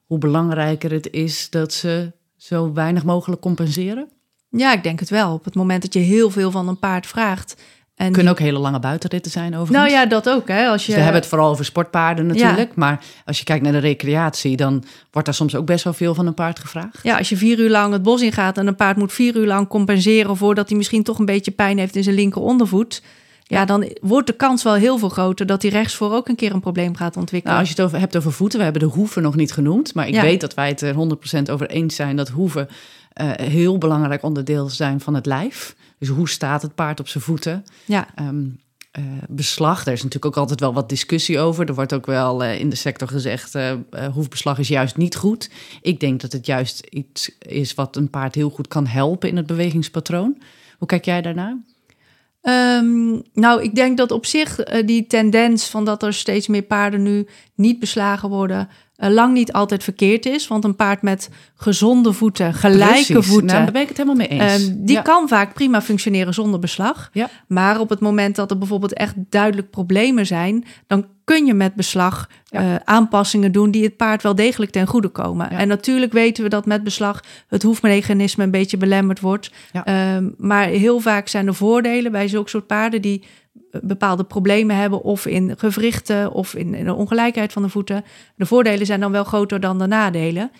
hoe belangrijker het is dat ze zo weinig mogelijk compenseren? Ja, ik denk het wel. Op het moment dat je heel veel van een paard vraagt en Kunnen ook hele lange buitenritten zijn overigens. Nou ja, dat ook. Hè? Als je... Dus we hebben het vooral over sportpaarden natuurlijk. Ja. Maar als je kijkt naar de recreatie, dan wordt daar soms ook best wel veel van een paard gevraagd. Ja, als je vier uur lang het bos ingaat en een paard moet vier uur lang compenseren voordat hij misschien toch een beetje pijn heeft in zijn linker ondervoet. Ja, dan wordt de kans wel heel veel groter dat hij rechtsvoor ook een keer een probleem gaat ontwikkelen. Nou, als je het over, hebt over voeten, we hebben de hoeven nog niet genoemd. Maar ik ja. weet dat wij het er 100% over eens zijn dat hoeven uh, heel belangrijk onderdeel zijn van het lijf. Dus hoe staat het paard op zijn voeten? Ja. Um, uh, beslag, daar is natuurlijk ook altijd wel wat discussie over. Er wordt ook wel uh, in de sector gezegd, uh, hoefbeslag is juist niet goed. Ik denk dat het juist iets is wat een paard heel goed kan helpen in het bewegingspatroon. Hoe kijk jij daarnaar? Um, nou, ik denk dat op zich die tendens van dat er steeds meer paarden nu niet beslagen worden, uh, lang niet altijd verkeerd is. Want een paard met gezonde voeten, gelijke Precies. voeten. Nou, daar ben ik het helemaal mee eens. Um, die ja. kan vaak prima functioneren zonder beslag. Ja. Maar op het moment dat er bijvoorbeeld echt duidelijk problemen zijn, dan kun je met beslag Ja. uh, aanpassingen doen die het paard wel degelijk ten goede komen. En natuurlijk weten we dat met beslag het hoefmechanisme een beetje belemmerd wordt. Um, maar heel vaak zijn er voordelen bij zulke soort paarden die bepaalde problemen hebben, of in gewrichten of in, in de ongelijkheid van de voeten. De voordelen zijn dan wel groter dan de nadelen.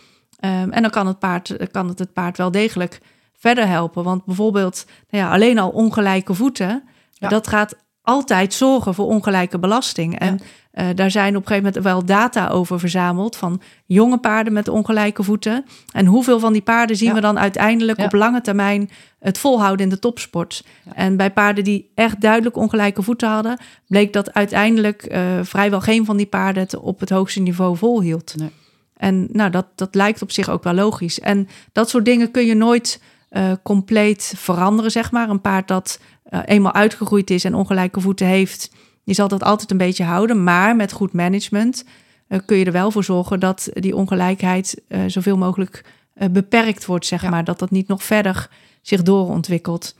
Um, en dan kan het, paard, kan het het paard wel degelijk verder helpen. Want bijvoorbeeld, nou ja, alleen al ongelijke voeten, Ja. dat gaat altijd zorgen voor ongelijke belasting. En uh, daar zijn op een gegeven moment wel data over verzameld van jonge paarden met ongelijke voeten. En hoeveel van die paarden zien Ja. we dan uiteindelijk Ja. op lange termijn het volhouden in de topsport. En bij paarden die echt duidelijk ongelijke voeten hadden, bleek dat uiteindelijk uh, vrijwel geen van die paarden het op het hoogste niveau volhield. Nee. En nou, dat, dat lijkt op zich ook wel logisch. En dat soort dingen kun je nooit uh, compleet veranderen, zeg maar. Een paard dat uh, eenmaal uitgegroeid is en ongelijke voeten heeft, die zal dat altijd een beetje houden. Maar met goed management uh, kun je er wel voor zorgen dat die ongelijkheid uh, zoveel mogelijk beperkt wordt, zeg Ja. maar. Dat dat niet nog verder zich doorontwikkelt.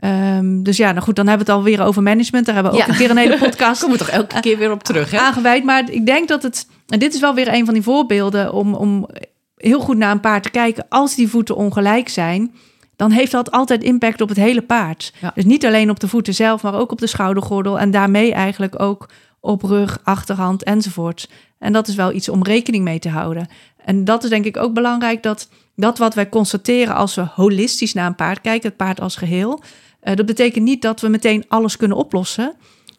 Um, dus ja, nou goed, dan hebben we het alweer over management. Daar hebben we ook Ja. een keer een hele podcast Kom er toch elke keer weer op terug, hè? aangeweid. Maar ik denk dat het, en dit is wel weer een van die voorbeelden om, om heel goed naar een paard te kijken. Als die voeten ongelijk zijn, dan heeft dat altijd impact op het hele paard. Ja. Dus niet alleen op de voeten zelf, maar ook op de schoudergordel. En daarmee eigenlijk ook op rug, achterhand enzovoort. En dat is wel iets om rekening mee te houden. En dat is denk ik ook belangrijk dat dat wat wij constateren als we holistisch naar een paard kijken, het paard als geheel. Uh, dat betekent niet dat we meteen alles kunnen oplossen.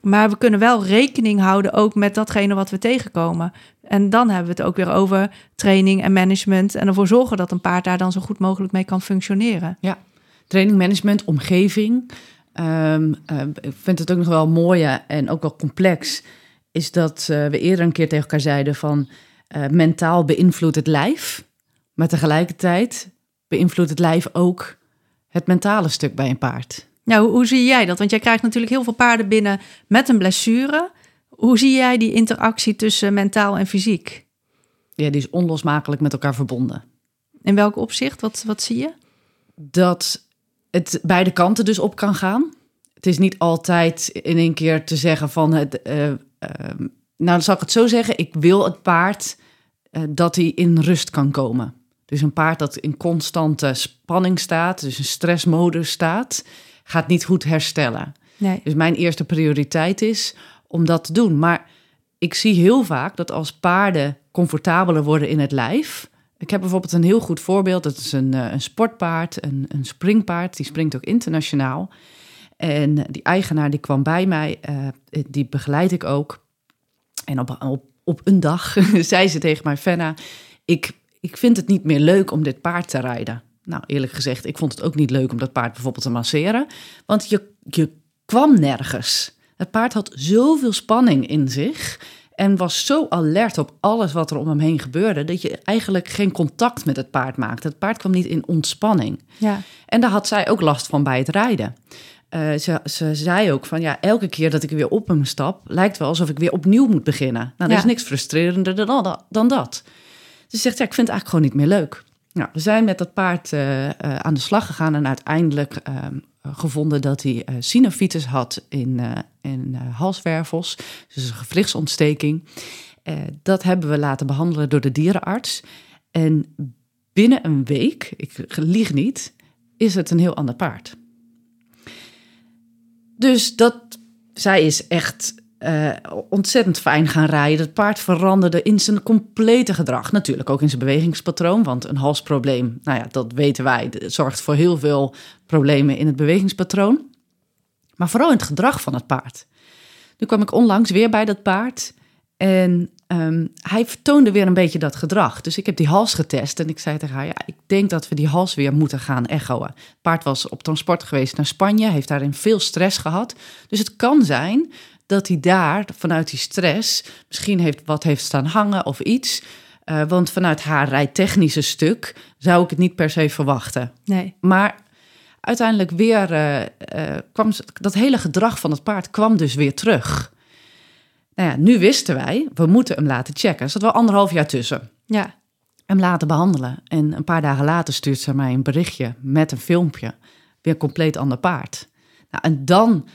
Maar we kunnen wel rekening houden ook met datgene wat we tegenkomen. En dan hebben we het ook weer over training en management. En ervoor zorgen dat een paard daar dan zo goed mogelijk mee kan functioneren. Ja, training, management, omgeving. Um, uh, ik vind het ook nog wel mooi en ook wel complex. Is dat uh, we eerder een keer tegen elkaar zeiden van mentaal beïnvloedt het lijf. Maar tegelijkertijd beïnvloedt het lijf ook het mentale stuk bij een paard. Ja, hoe, hoe zie jij dat? Want jij krijgt natuurlijk heel veel paarden binnen met een blessure. Hoe zie jij die interactie tussen mentaal en fysiek? Ja, die is onlosmakelijk met elkaar verbonden. In welk opzicht? Wat, wat zie je? Dat het beide kanten dus op kan gaan. Het is niet altijd in één keer te zeggen van het. eh, eh, nou, dan zal ik het zo zeggen. Ik wil het paard eh, dat hij in rust kan komen. Dus een paard dat in constante spanning staat, dus een stressmodus staat, gaat niet goed herstellen. Nee. Dus mijn eerste prioriteit is om dat te doen. Maar ik zie heel vaak dat als paarden comfortabeler worden in het lijf. Ik heb bijvoorbeeld een heel goed voorbeeld. Dat is een, eh, een sportpaard, een, een springpaard. Die springt ook internationaal. En die eigenaar die kwam bij mij, eh, die begeleid ik ook. En op, op, op een dag zei ze tegen mij, Fenna, ik, ik vind het niet meer leuk om dit paard te rijden. Nou, eerlijk gezegd, ik vond het ook niet leuk om dat paard bijvoorbeeld te masseren. Want je, je kwam nergens. Het paard had zoveel spanning in zich en was zo alert op alles wat er om hem heen gebeurde, dat je eigenlijk geen contact met het paard maakte. Het paard kwam niet in ontspanning. Ja. En daar had zij ook last van bij het rijden. Eh, ze, ze zei ook van ja, elke keer dat ik weer op hem stap, lijkt wel alsof ik weer opnieuw moet beginnen. Nou, er Ja. is niks frustrerender dan, dan dat. Dus ze zegt ja, ik vind het eigenlijk gewoon niet meer leuk. Nou, we zijn met dat paard eh, eh, aan de slag gegaan en uiteindelijk ehm, gevonden dat hij eh synovitis had in, in halswervels, dus een gewrichtsontsteking. Dat hebben we laten behandelen door de dierenarts. En binnen een week, ik lieg niet, is het een heel ander paard. Dus dat, zij is echt eh, ontzettend fijn gaan rijden. Het paard veranderde in zijn complete gedrag. Natuurlijk ook in zijn bewegingspatroon, want een halsprobleem, nou ja, dat weten wij, zorgt voor heel veel problemen in het bewegingspatroon. Maar vooral in het gedrag van het paard. Nu kwam ik onlangs weer bij dat paard en ehm, hij vertoonde weer een beetje dat gedrag. Dus ik heb die hals getest en ik zei tegen haar, ja, ik denk dat we die hals weer moeten gaan echoen. Het paard was op transport geweest naar Spanje, heeft daarin veel stress gehad. Dus het kan zijn dat hij daar vanuit die stress misschien heeft, wat heeft staan hangen of iets. Eh, want vanuit haar rijtechnische stuk zou ik het niet per se verwachten. Nee. Maar uiteindelijk weer eh, eh, kwam dat hele gedrag van het paard kwam dus weer terug. Nou ja, nu wisten wij, we moeten hem laten checken. Er zat wel anderhalf jaar tussen. Ja. Hem laten behandelen. En een paar dagen later stuurt ze mij een berichtje met een filmpje. Weer een compleet ander paard. Nou, en dan,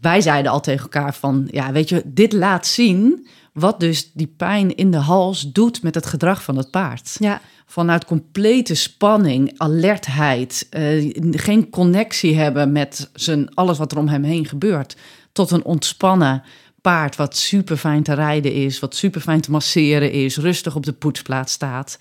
wij zeiden al tegen elkaar van, ja, weet je, dit laat zien wat dus die pijn in de hals doet met het gedrag van het paard Ja. vanuit complete spanning, alertheid, eh, geen connectie hebben met zijn, alles wat er om hem heen gebeurt, tot een ontspannen paard wat super fijn te rijden is, wat super fijn te masseren is, rustig op de poetsplaats staat.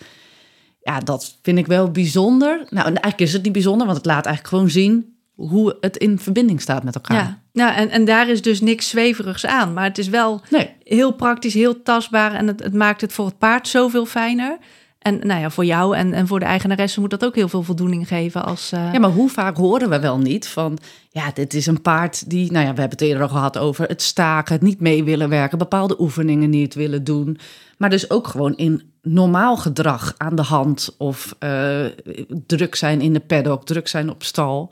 Ja, dat vind ik wel bijzonder. Nou, en eigenlijk is het niet bijzonder, want het laat eigenlijk gewoon zien hoe het in verbinding staat met elkaar. Ja. ja en, en daar is dus niks zweverigs aan. Maar het is wel Nee, heel praktisch, heel tastbaar. En het, het maakt het voor het paard zoveel fijner. En nou ja, voor jou en, en voor de eigenaresse moet dat ook heel veel voldoening geven. Als, eh, Ja, maar hoe vaak horen we wel niet van... ja, dit is een paard die... nou ja, we hebben het eerder al gehad over het staken... het niet mee willen werken, bepaalde oefeningen niet willen doen. Maar dus ook gewoon in normaal gedrag aan de hand... of eh, druk zijn in de paddock, druk zijn op stal.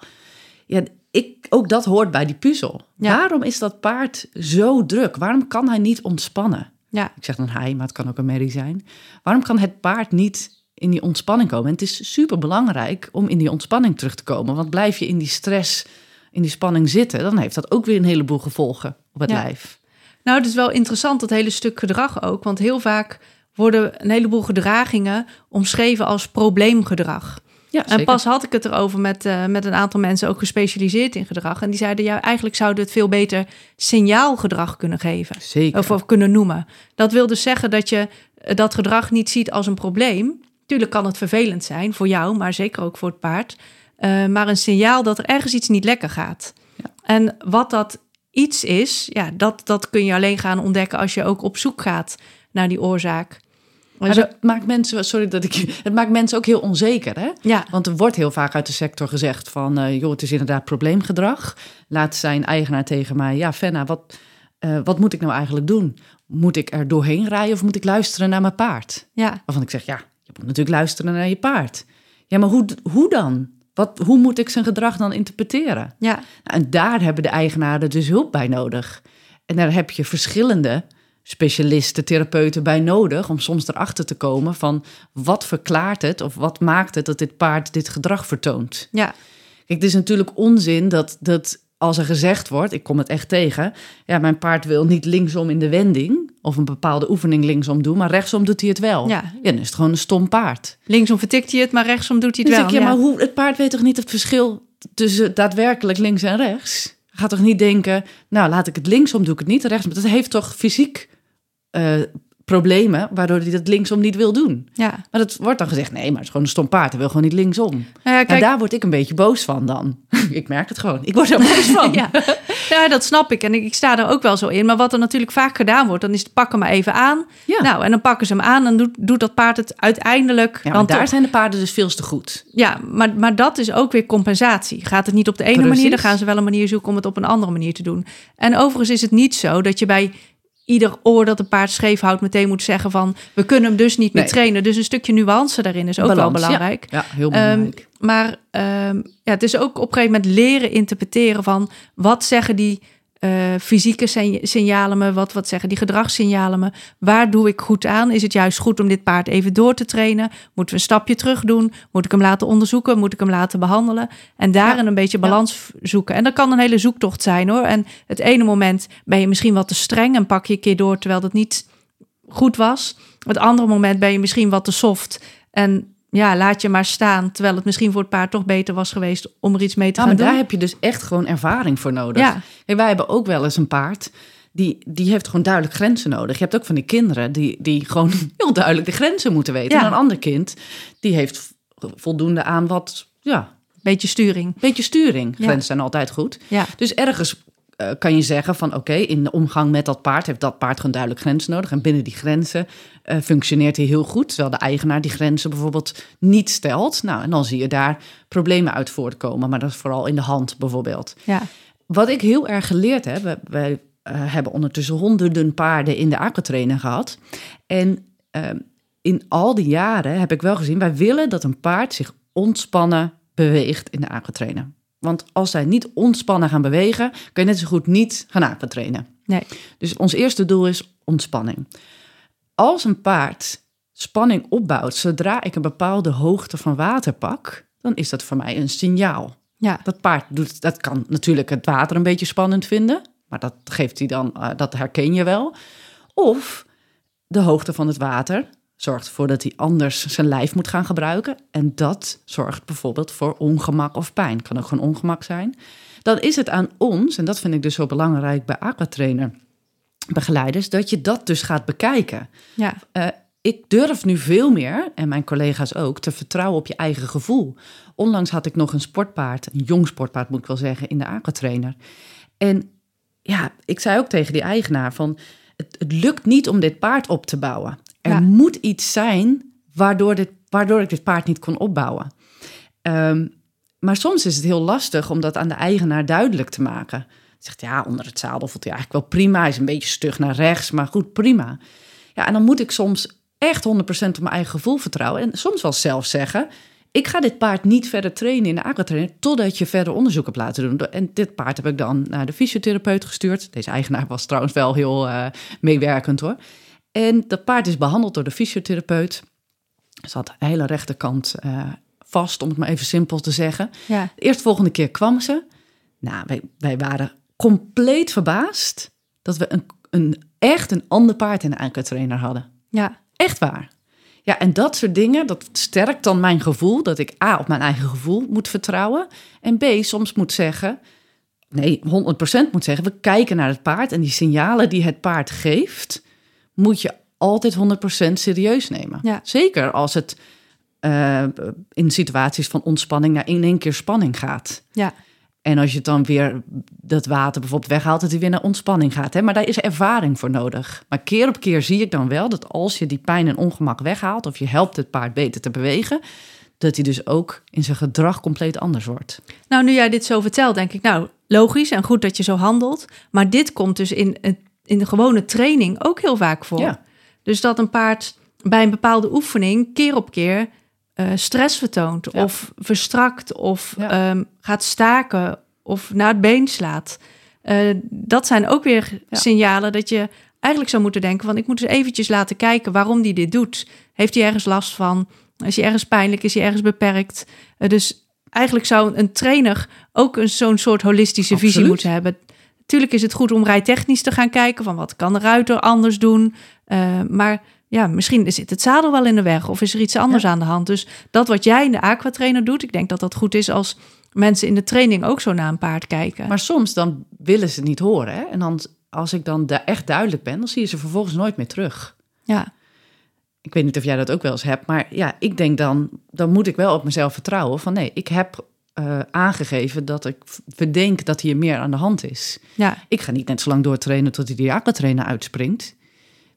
Ja, ik, ook dat hoort bij die puzzel. Ja. Waarom is dat paard zo druk? Waarom kan hij niet ontspannen? ja, Ik zeg dan hij, maar het kan ook een merrie zijn. Waarom kan het paard niet in die ontspanning komen? En het is super belangrijk om in die ontspanning terug te komen. Want blijf je in die stress, in die spanning zitten, dan heeft dat ook weer een heleboel gevolgen op het Ja. lijf. Nou, het is wel interessant, dat hele stuk gedrag ook. Want heel vaak worden een heleboel gedragingen omschreven als probleemgedrag. Ja, En pas had ik het erover met, eh, met een aantal mensen ook gespecialiseerd in gedrag. En die zeiden, ja, eigenlijk zouden we het veel beter signaalgedrag kunnen geven. Zeker. Of, of kunnen noemen. Dat wil dus zeggen dat je eh, dat gedrag niet ziet als een probleem. Tuurlijk kan het vervelend zijn voor jou, maar zeker ook voor het paard. Eh, maar een signaal dat er ergens iets niet lekker gaat. Ja. En wat dat iets is, ja, dat, dat kun je alleen gaan ontdekken als je ook op zoek gaat naar die oorzaak. Maar dat maakt mensen, sorry dat ik, het maakt mensen ook heel onzeker, hè? Ja, Want er wordt heel vaak uit de sector gezegd van, eh, joh, het is inderdaad probleemgedrag. Laat zijn eigenaar tegen mij, ja, Fenna, wat, eh, wat moet ik nou eigenlijk doen? Moet ik er doorheen rijden of moet ik luisteren naar mijn paard? ja, Waarvan ik zeg, ja, je moet natuurlijk luisteren naar je paard. Ja, maar hoe, hoe dan? wat, hoe moet ik zijn gedrag dan interpreteren? Ja, Nou, en daar hebben de eigenaren dus hulp bij nodig. En daar heb je verschillende specialisten, therapeuten bij nodig om soms erachter te komen van wat verklaart het of wat maakt het dat dit paard dit gedrag vertoont. ja, Kijk, het is natuurlijk onzin dat, dat als er gezegd wordt, ik kom het echt tegen, ja, mijn paard wil niet linksom in de wending of een bepaalde oefening linksom doen, maar rechtsom doet hij het wel. Ja. dan is het gewoon een stom paard. linksom vertikt hij het, maar rechtsom doet hij het wel. ik, ja, maar hoe, het paard weet toch niet het verschil tussen daadwerkelijk links en rechts? Gaat toch niet denken, nou laat ik het linksom, doe ik het niet rechtsom. Dat heeft toch fysiek eh, problemen waardoor hij dat linksom niet wil doen. Ja, Maar dat wordt dan gezegd, nee, maar het is gewoon een stom paard. Hij wil gewoon niet linksom. nou ja, En kijk, daar word ik een beetje boos van dan. ik merk het gewoon. Ik word er boos van. ja. ja, dat snap ik. En ik, ik sta er ook wel zo in. Maar wat er natuurlijk vaak gedaan wordt, dan is het pakken maar even aan. Ja. Nou, en dan pakken ze hem aan en doet, doet dat paard het uiteindelijk Ja, dan daar toch. zijn de paarden dus veel te goed. Ja, maar, maar dat is ook weer compensatie. Gaat het niet op de ene Precies. manier, dan gaan ze wel een manier zoeken om het op een andere manier te doen. En overigens is het niet zo dat je bij ieder oor dat een paard scheef houdt meteen moet zeggen van we kunnen hem dus niet meer Nee. trainen. Dus een stukje nuance daarin is ook wel Balans, belangrijk. Ja, heel Ehm, belangrijk. maar ehm, ja, het is ook op een gegeven moment leren interpreteren van wat zeggen die eh, fysieke sign- signalen me, wat, wat zeggen die gedragssignalen me, waar doe ik goed aan? Is het juist goed om dit paard even door te trainen? Moeten we een stapje terug doen? Moet ik hem laten onderzoeken? Moet ik hem laten behandelen? En daarin Ja. een beetje balans zoeken. En dat kan een hele zoektocht zijn hoor. En het ene moment ben je misschien wat te streng en pak je een keer door terwijl dat niet goed was. Het andere moment ben je misschien wat te soft en ja, laat je maar staan. Terwijl het misschien voor het paard toch beter was geweest om er iets mee te gaan maar daar doen. heb je dus echt gewoon ervaring voor nodig. Ja. Kijk, wij hebben ook wel eens een paard. Die, die heeft gewoon duidelijk grenzen nodig. Je hebt ook van die kinderen die, die gewoon heel duidelijk de grenzen moeten weten. Ja. En een ander kind, die heeft voldoende aan wat, ja, Beetje sturing. beetje sturing. Ja. Grenzen zijn altijd goed. Ja, Dus ergens eh, kan je zeggen van oké, in de omgang met dat paard heeft dat paard gewoon duidelijk grenzen nodig. En binnen die grenzen eh, functioneert hij heel goed. Terwijl de eigenaar die grenzen bijvoorbeeld niet stelt. Nou, en dan zie je daar problemen uit voortkomen. Maar dat is vooral in de hand bijvoorbeeld. ja, Wat ik heel erg geleerd heb, wij, wij, eh, hebben ondertussen honderden paarden in de aquatrainer gehad. En ehm, in al die jaren heb ik wel gezien, wij willen dat een paard zich ontspannen beweegt in de aquatrainer. Want als zij niet ontspannen gaan bewegen, kun je net zo goed niet gaan aquatrainen. nee. Dus ons eerste doel is ontspanning. Als een paard spanning opbouwt zodra ik een bepaalde hoogte van water pak, dan is dat voor mij een signaal. Ja, Dat paard doet, dat kan natuurlijk het water een beetje spannend vinden, maar dat geeft hij dan, eh, dat herken je wel. Of de hoogte van het water zorgt ervoor dat hij anders zijn lijf moet gaan gebruiken. En dat zorgt bijvoorbeeld voor ongemak of pijn. Kan ook gewoon ongemak zijn. Dan is het aan ons, en dat vind ik dus zo belangrijk bij aquatrainer begeleiders, dat je dat dus gaat bekijken. ja, Eh, ik durf nu veel meer, en mijn collega's ook, te vertrouwen op je eigen gevoel. Onlangs had ik nog een sportpaard, een jong sportpaard moet ik wel zeggen, in de aquatrainer. En ja, ik zei ook tegen die eigenaar van, het, het lukt niet om dit paard op te bouwen. Er Ja. moet iets zijn waardoor, dit, waardoor ik dit paard niet kon opbouwen. Ehm, maar soms is het heel lastig om dat aan de eigenaar duidelijk te maken. Zegt, ja, onder het zadel voelt hij eigenlijk wel prima. Hij is een beetje stug naar rechts, maar goed, prima. Ja, en dan moet ik soms echt 100% op mijn eigen gevoel vertrouwen. En soms wel zelf zeggen, ik ga dit paard niet verder trainen in de aquatrainer... totdat je verder onderzoek hebt laten doen. En dit paard heb ik dan naar de fysiotherapeut gestuurd. Deze eigenaar was trouwens wel heel eh, meewerkend hoor. En dat paard is behandeld door de fysiotherapeut. Zat de hele rechterkant eh, vast, om het maar even simpel te zeggen. ja, De eerstvolgende keer kwam ze. Nou, wij, wij waren compleet verbaasd dat we een, een, echt een ander paard in de aankuttrainer hadden. ja, Echt waar. Ja, en dat soort dingen, dat sterkt dan mijn gevoel dat ik A, op mijn eigen gevoel moet vertrouwen. En B, soms moet zeggen, nee, 100% moet zeggen, we kijken naar het paard en die signalen die het paard geeft, moet je altijd 100% serieus nemen. Ja. Zeker als het eh, in situaties van ontspanning naar in één keer spanning gaat. ja, En als je dan weer dat water bijvoorbeeld weghaalt, dat hij weer naar ontspanning gaat. Hè? Maar daar is ervaring voor nodig. Maar keer op keer zie ik dan wel dat als je die pijn en ongemak weghaalt, of je helpt het paard beter te bewegen, dat hij dus ook in zijn gedrag compleet anders wordt. Nou, nu jij dit zo vertelt, denk ik, nou, logisch en goed dat je zo handelt. Maar dit komt dus in, het- in de gewone training ook heel vaak voor. Ja. Dus dat een paard bij een bepaalde oefening keer op keer eh, stress vertoont Ja. of verstrakt of Ja. ehm, gaat staken of naar het been slaat. Eh, dat zijn ook weer signalen dat je eigenlijk zou moeten denken van ik moet eens eventjes laten kijken waarom die dit doet. Heeft hij ergens last van? Is hij ergens pijnlijk? Is hij ergens beperkt? Eh, dus eigenlijk zou een trainer ook een, zo'n soort holistische visie moeten hebben. Tuurlijk is het goed om rijtechnisch te gaan kijken van wat kan de ruiter anders doen. Eh, maar ja, misschien zit het zadel wel in de weg of is er iets anders aan de hand. Dus dat wat jij in de aquatrainer doet, ik denk dat dat goed is als mensen in de training ook zo naar een paard kijken. Maar soms dan willen ze het niet horen. Hè? En dan, als ik dan da- echt duidelijk ben, dan zie je ze vervolgens nooit meer terug. ja, Ik weet niet of jij dat ook wel eens hebt, maar ja, ik denk dan, dan moet ik wel op mezelf vertrouwen. Van nee, ik heb eh, aangegeven dat ik verdenk dat hier meer aan de hand is. ja, Ik ga niet net zo lang doortrainen tot hij de aquatrainer uitspringt.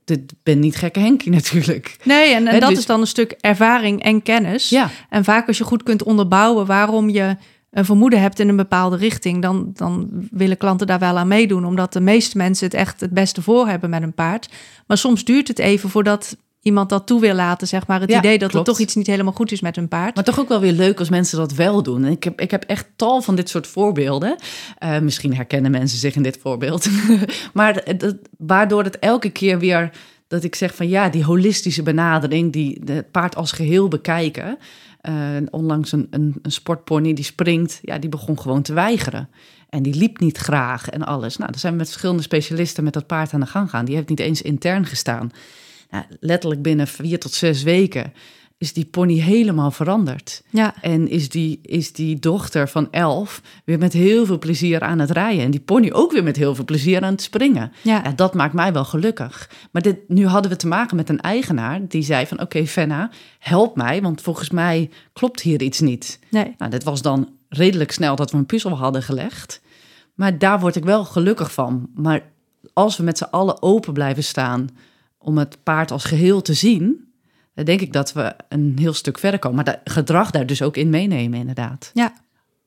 Ik ben niet gekke Henkie natuurlijk. nee, en, dat dus- is dan een stuk ervaring en kennis. Ja, En vaak als je goed kunt onderbouwen waarom je een vermoeden hebt in een bepaalde richting, dan, dan willen klanten daar wel aan meedoen, omdat de meeste mensen het echt het beste voor hebben met een paard. Maar soms duurt het even voordat iemand dat toe wil laten, zeg maar. Het Ja, idee dat klopt. er toch iets niet helemaal goed is met hun paard. Maar toch ook wel weer leuk als mensen dat wel doen. En ik heb, ik heb echt tal van dit soort voorbeelden. Eh, misschien herkennen mensen zich in dit voorbeeld. maar waardoor het elke keer weer dat ik zeg van ja, die holistische benadering, die de- het paard als geheel bekijken. Eh, onlangs een, een, een sportpony die springt, ja, die begon gewoon te weigeren. En die liep niet graag en alles. Nou, dan zijn we met verschillende specialisten met dat paard aan de gang gaan. Die heeft niet eens intern gestaan. Nou, letterlijk binnen vier tot zes weken is die pony helemaal veranderd. Ja, En is die, is die dochter van elf weer met heel veel plezier aan het rijden. En die pony ook weer met heel veel plezier aan het springen. ja, Ja, dat maakt mij wel gelukkig. Maar dit, nu hadden we te maken met een eigenaar die zei van... oké, Fenna, help mij, want volgens mij klopt hier iets niet. nee, Nou, dit was dan redelijk snel dat we een puzzel hadden gelegd. Maar daar word ik wel gelukkig van. Maar als we met z'n allen open blijven staan om het paard als geheel te zien... dan denk ik dat we een heel stuk verder komen. Maar dat gedrag daar dus ook in meenemen, inderdaad. ja,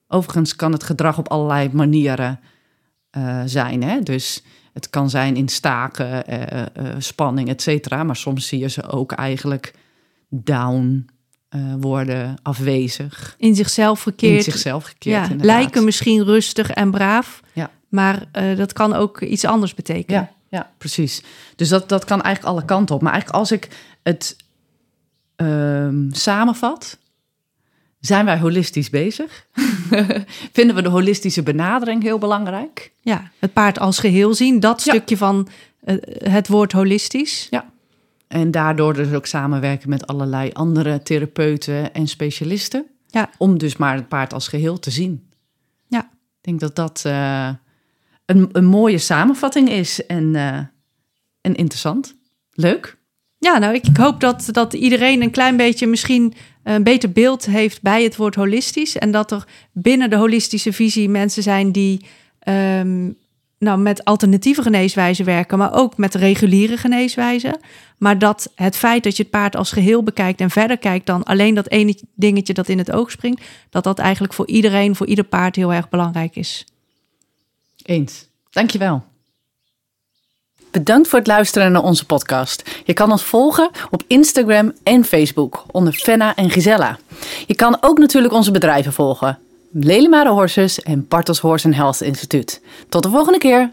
Overigens kan het gedrag op allerlei manieren eh, zijn. Hè? Dus het kan zijn in staken, eh, eh, spanning, et cetera. Maar soms zie je ze ook eigenlijk down worden, afwezig. in zichzelf verkeerd. In zichzelf gekeerd, ja, lijken misschien rustig en braaf, Ja. maar dat kan ook iets anders betekenen. Ja, ja precies. Dus dat, dat kan eigenlijk alle kanten op. Maar eigenlijk als ik het ehm, samenvat... Zijn wij holistisch bezig? Vinden we de holistische benadering heel belangrijk? Ja, het paard als geheel zien, dat Ja. stukje van eh, het woord holistisch. En daardoor dus ook samenwerken met allerlei andere therapeuten en specialisten. Ja. Om dus maar het paard als geheel te zien. Ja. Ik denk dat dat eh, een, mooie samenvatting is en, eh, en interessant. Leuk. Ja, nou, ik, ik hoop dat, dat iedereen een klein beetje misschien een beter beeld heeft bij het woord holistisch. En dat er binnen de holistische visie mensen zijn die ehm, nou, met alternatieve geneeswijzen werken, maar ook met reguliere geneeswijzen. Maar dat het feit dat je het paard als geheel bekijkt en verder kijkt dan alleen dat ene dingetje dat in het oog springt, dat dat eigenlijk voor iedereen, voor ieder paard heel erg belangrijk is. Eens. Dankjewel. Bedankt voor het luisteren naar onze podcast. Je kan ons volgen op Instagram en Facebook onder Fenna en Gisella. Je kan ook natuurlijk onze bedrijven volgen. Lelimare Horses en Bartels Horse Health Instituut. Tot de volgende keer.